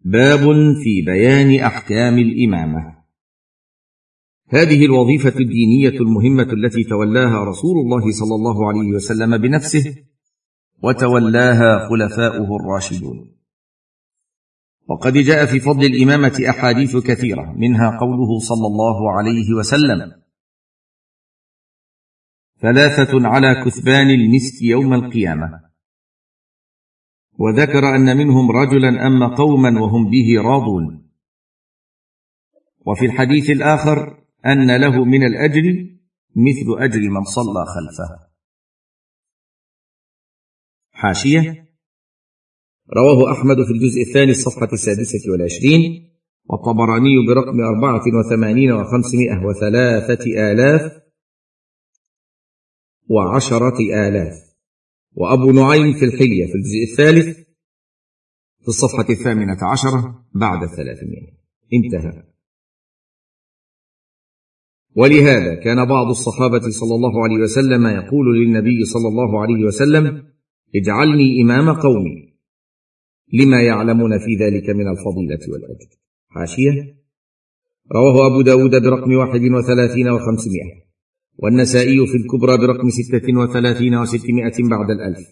باب في بيان أحكام الإمامة. هذه الوظيفة الدينية المهمة التي تولاها رسول الله صلى الله عليه وسلم بنفسه وتولاها خلفاؤه الراشدون. وقد جاء في فضل الإمامة أحاديث كثيرة منها قوله صلى الله عليه وسلم ثلاثة على كثبان المسك يوم القيامة وذكر أن منهم رجلا اما قوما وهم به راضون. وفي الحديث الآخر أن له من الأجر مثل أجر من صلى خلفه. حاشية. رواه أحمد في الجزء الثاني الصفحة السادسة والعشرين والطبراني برقم أربعة وثمانين وخمسمائة وثلاثة آلاف وعشرة آلاف. وأبو نعيم في الحلية في الجزء الثالث في الصفحة الثامنة عشرة بعد الثلاثمائة. انتهى. ولهذا كان بعض الصحابة صلى الله عليه وسلم يقول للنبي صلى الله عليه وسلم اجعلني إمام قومي. لما يعلمون في ذلك من الفضيلة والأجر حاشية. رواه أبو داود برقم واحد وثلاثين وخمسمائة. والنسائي في الكبرى برقم ستة وثلاثين وستمائة بعد الألف.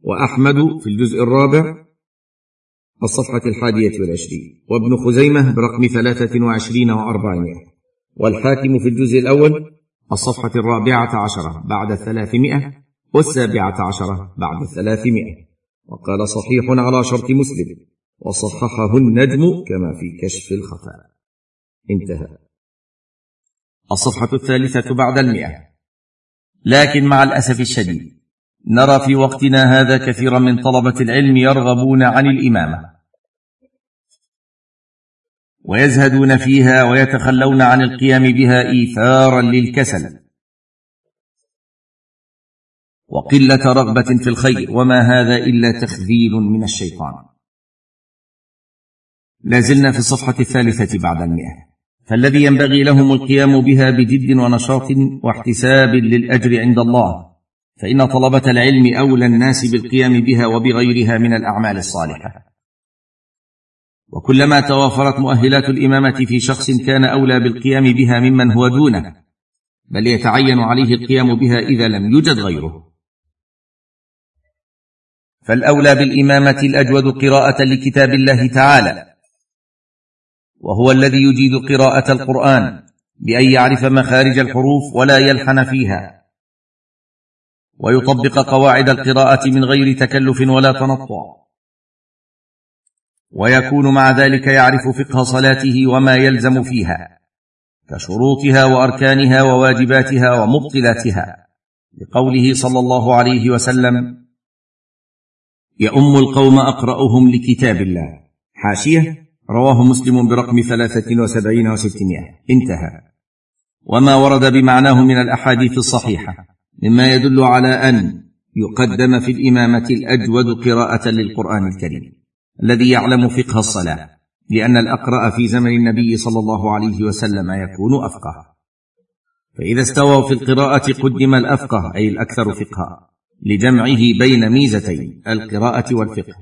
وأحمد في الجزء الرابع الصفحة الحادية والعشرين. وابن خزيمة برقم ثلاثة وعشرين وأربعمائة. والحاكم في الجزء الأول الصفحة الرابعة عشرة بعد الثلاثمائة والسابعة عشرة بعد الثلاثمائة. وقال صحيح على شرط مسلم وصححه النجم كما في كشف الخفاء. انتهى. الصفحة الثالثة بعد المئة. لكن مع الأسف الشديد نرى في وقتنا هذا كثيرا من طلبة العلم يرغبون عن الإمامة. ويزهدون فيها ويتخلون عن القيام بها إيثارا للكسل. وقلة رغبة في الخير وما هذا إلا تخذيل من الشيطان. لازلنا في الصفحة الثالثة بعد المئة. فالذي ينبغي لهم القيام بها بجد ونشاط واحتساب للأجر عند الله. فإن طلبة العلم أولى الناس بالقيام بها وبغيرها من الأعمال الصالحة. وكلما توافرت مؤهلات الإمامة في شخص كان أولى بالقيام بها ممن هو دونه بل يتعين عليه القيام بها إذا لم يوجد غيره. فالأولى بالإمامة الأجود قراءة لكتاب الله تعالى. وهو الذي يجيد قراءة القرآن بأن يعرف مخارج الحروف ولا يلحن فيها. ويطبق قواعد القراءة من غير تكلف ولا تنطع. ويكون مع ذلك يعرف فقه صلاته وما يلزم فيها كشروطها وأركانها وواجباتها ومبطلاتها. لقوله صلى الله عليه وسلم يؤم القوم أقرأهم لكتاب الله. حاشية رواه مسلم برقم ثلاثة وسبعين وستمائة. انتهى. وما ورد بمعناه من الأحاديث الصحيحة مما يدل على أن يقدم في الإمامة الأجود قراءة للقرآن الكريم الذي يعلم فقه الصلاة لأن الأقرأ في زمن النبي صلى الله عليه وسلم يكون أفقه. فإذا استووا في القراءة قدم الأفقه أي الأكثر فقها لجمعه بين ميزتين القراءة والفقه.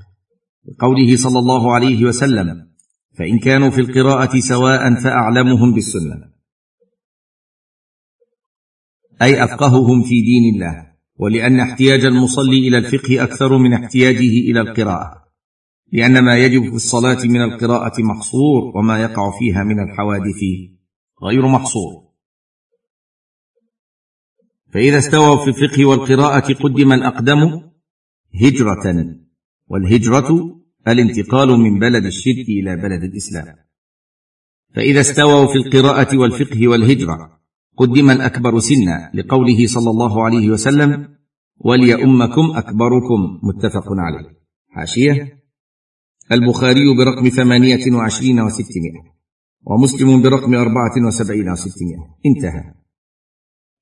قوله صلى الله عليه وسلم فإن كانوا في القراءة سواء فأعلمهم بالسنة. أي أفقههم في دين الله ولأن احتياج المصلي إلى الفقه أكثر من احتياجه إلى القراءة. لأن ما يجب في الصلاة من القراءة محصور وما يقع فيها من الحوادث غير محصور فإذا استووا في الفقه والقراءة قدم الأقدم هجرة والهجرة الانتقال من بلد الشرك إلى بلد الإسلام. فإذا استووا في القراءة والفقه والهجرة قدم الأكبر سنا لقوله صلى الله عليه وسلم وليؤمكم أكبركم متفق عليه. حاشية البخاري برقم ثمانية وعشرين وستمائة ومسلم برقم أربعة وسبعين وستمائة. انتهى.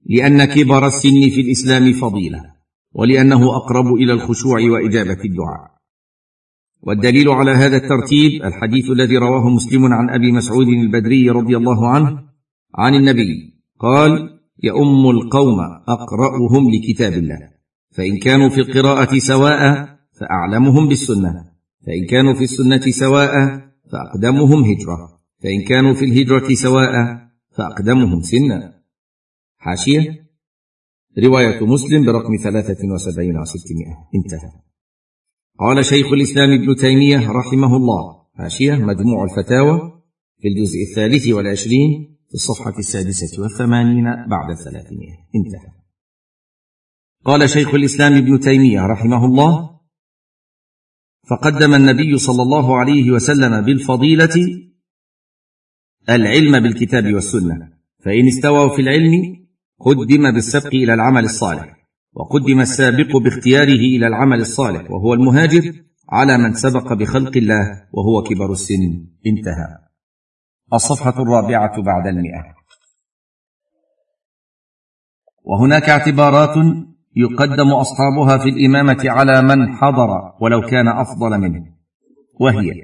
لأن كبر السن في الإسلام فضيلة ولأنه أقرب إلى الخشوع وإجابة الدعاء. والدليل على هذا الترتيب الحديث الذي رواه مسلم عن أبي مسعود البدري رضي الله عنه عن النبي قال يؤم القوم أقرأهم لكتاب الله فإن كانوا في القراءة سواء فأعلمهم بالسنة فإن كانوا في السنة سواء فأقدمهم هجرة فإن كانوا في الهجرة سواء فأقدمهم سنا حاشية. رواية مسلم برقم ثلاثة وسبعين وستمائة. انتهى. قال شيخ الإسلام ابن تيمية رحمه الله. حاشية مجموع الفتاوى في الجزء الثالث والعشرين في الصفحة السادسة والثمانين بعد الثلاثمائة. انتهى. قال شيخ الإسلام ابن تيمية رحمه الله فقدم النبي صلى الله عليه وسلم بالفضيلة العلم بالكتاب والسنة فإن استووا في العلم قدم بالسبق إلى العمل الصالح. وقدم السابق باختياره إلى العمل الصالح وهو المهاجر على من سبق بخلق الله وهو كبر السن. انتهى. الصفحة الرابعة بعد المئة. وهناك اعتبارات يقدم أصحابها في الإمامة على من حضر ولو كان أفضل منه وهي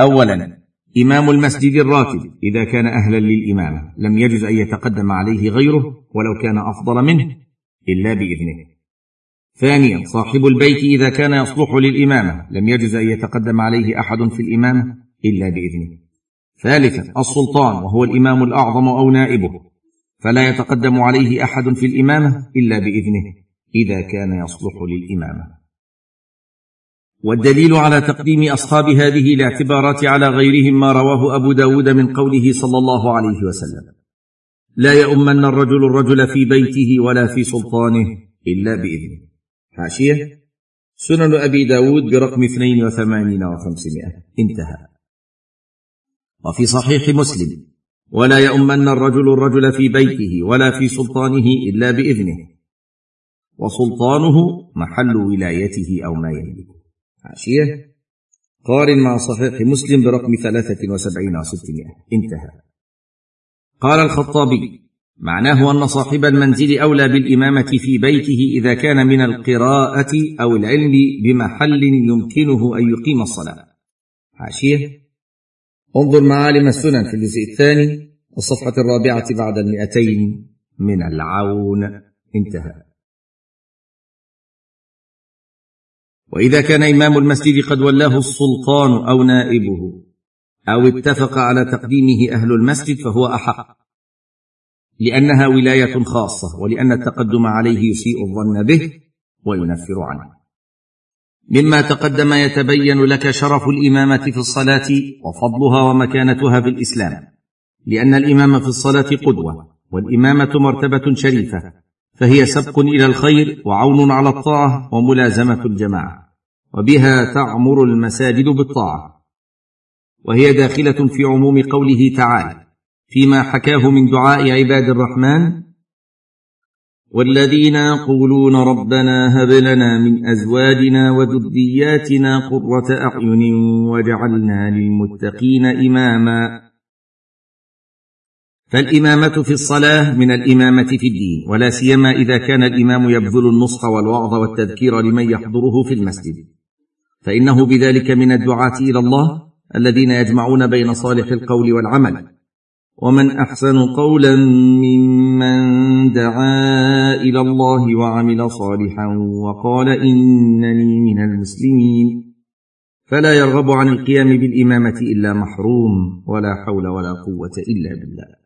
اولا إمام المسجد الراتب إذا كان أهلا للإمامة لم يجز أن يتقدم عليه غيره ولو كان أفضل منه إلا بإذنه. ثانيا صاحب البيت إذا كان يصلح للإمامة لم يجز أن يتقدم عليه أحد في الإمامة إلا بإذنه. ثالثا السلطان وهو الإمام الأعظم أو نائبه فلا يتقدم عليه أحد في الإمامة إلا بإذنه إذا كان يصلح للإمامة. والدليل على تقديم أصحاب هذه الاعتبارات على غيرهم ما رواه أبو داود من قوله صلى الله عليه وسلم. لا يؤمن الرجل الرجل في بيته ولا في سلطانه إلا بإذنه. حاشية. سنن أبي داود برقم اثنين وثمانين وخمسمائة. انتهى. وفي صحيح مسلم. ولا يؤمن الرجل الرجل في بيته ولا في سلطانه إلا بإذنه. وسلطانه محل ولايته أو ما يملكه. حاشية قارن مع صحيح مسلم برقم ثلاثة وسبعين وستمائة انتهى. قال الخطابي معناه أن صاحب المنزل أولى بالإمامة في بيته إذا كان من القراءة أو العلم بمحل يمكنه أن يقيم الصلاة. حاشية انظر معالم السنن في الجزء الثاني الصفحة الرابعة بعد المئتين من العون. انتهى. وإذا كان إمام المسجد قد ولاه السلطان أو نائبه أو اتفق على تقديمه أهل المسجد فهو أحق. لأنها ولاية خاصة ولأن التقدم عليه يسيء الظن به وينفر عنه. مما تقدم يتبين لك شرف الإمامة في الصلاة وفضلها ومكانتها في الإسلام لأن الإمام في الصلاة قدوة والإمامة مرتبة شريفة فهي سبق إلى الخير وعون على الطاعة وملازمة الجماعة. وبها تعمر المساجد بالطاعة. وهي داخلة في عموم قوله تعالى فيما حكاه من دعاء عباد الرحمن والذين يقولون ربنا هب لنا من أزواجنا وذرياتنا قرة أعين واجعلنا للمتقين إماما. فالإمامة في الصلاة من الإمامة في الدين ولا سيما إذا كان الإمام يبذل النصح والوعظ والتذكير لمن يحضره في المسجد. فإنه بذلك من الدعاة إلى الله الذين يجمعون بين صالح القول والعمل. ومن أحسن قولا ممن دعا إلى الله وعمل صالحا وقال إنني من المسلمين. فلا يرغب عن القيام بالإمامة إلا محروم ولا حول ولا قوة إلا بالله.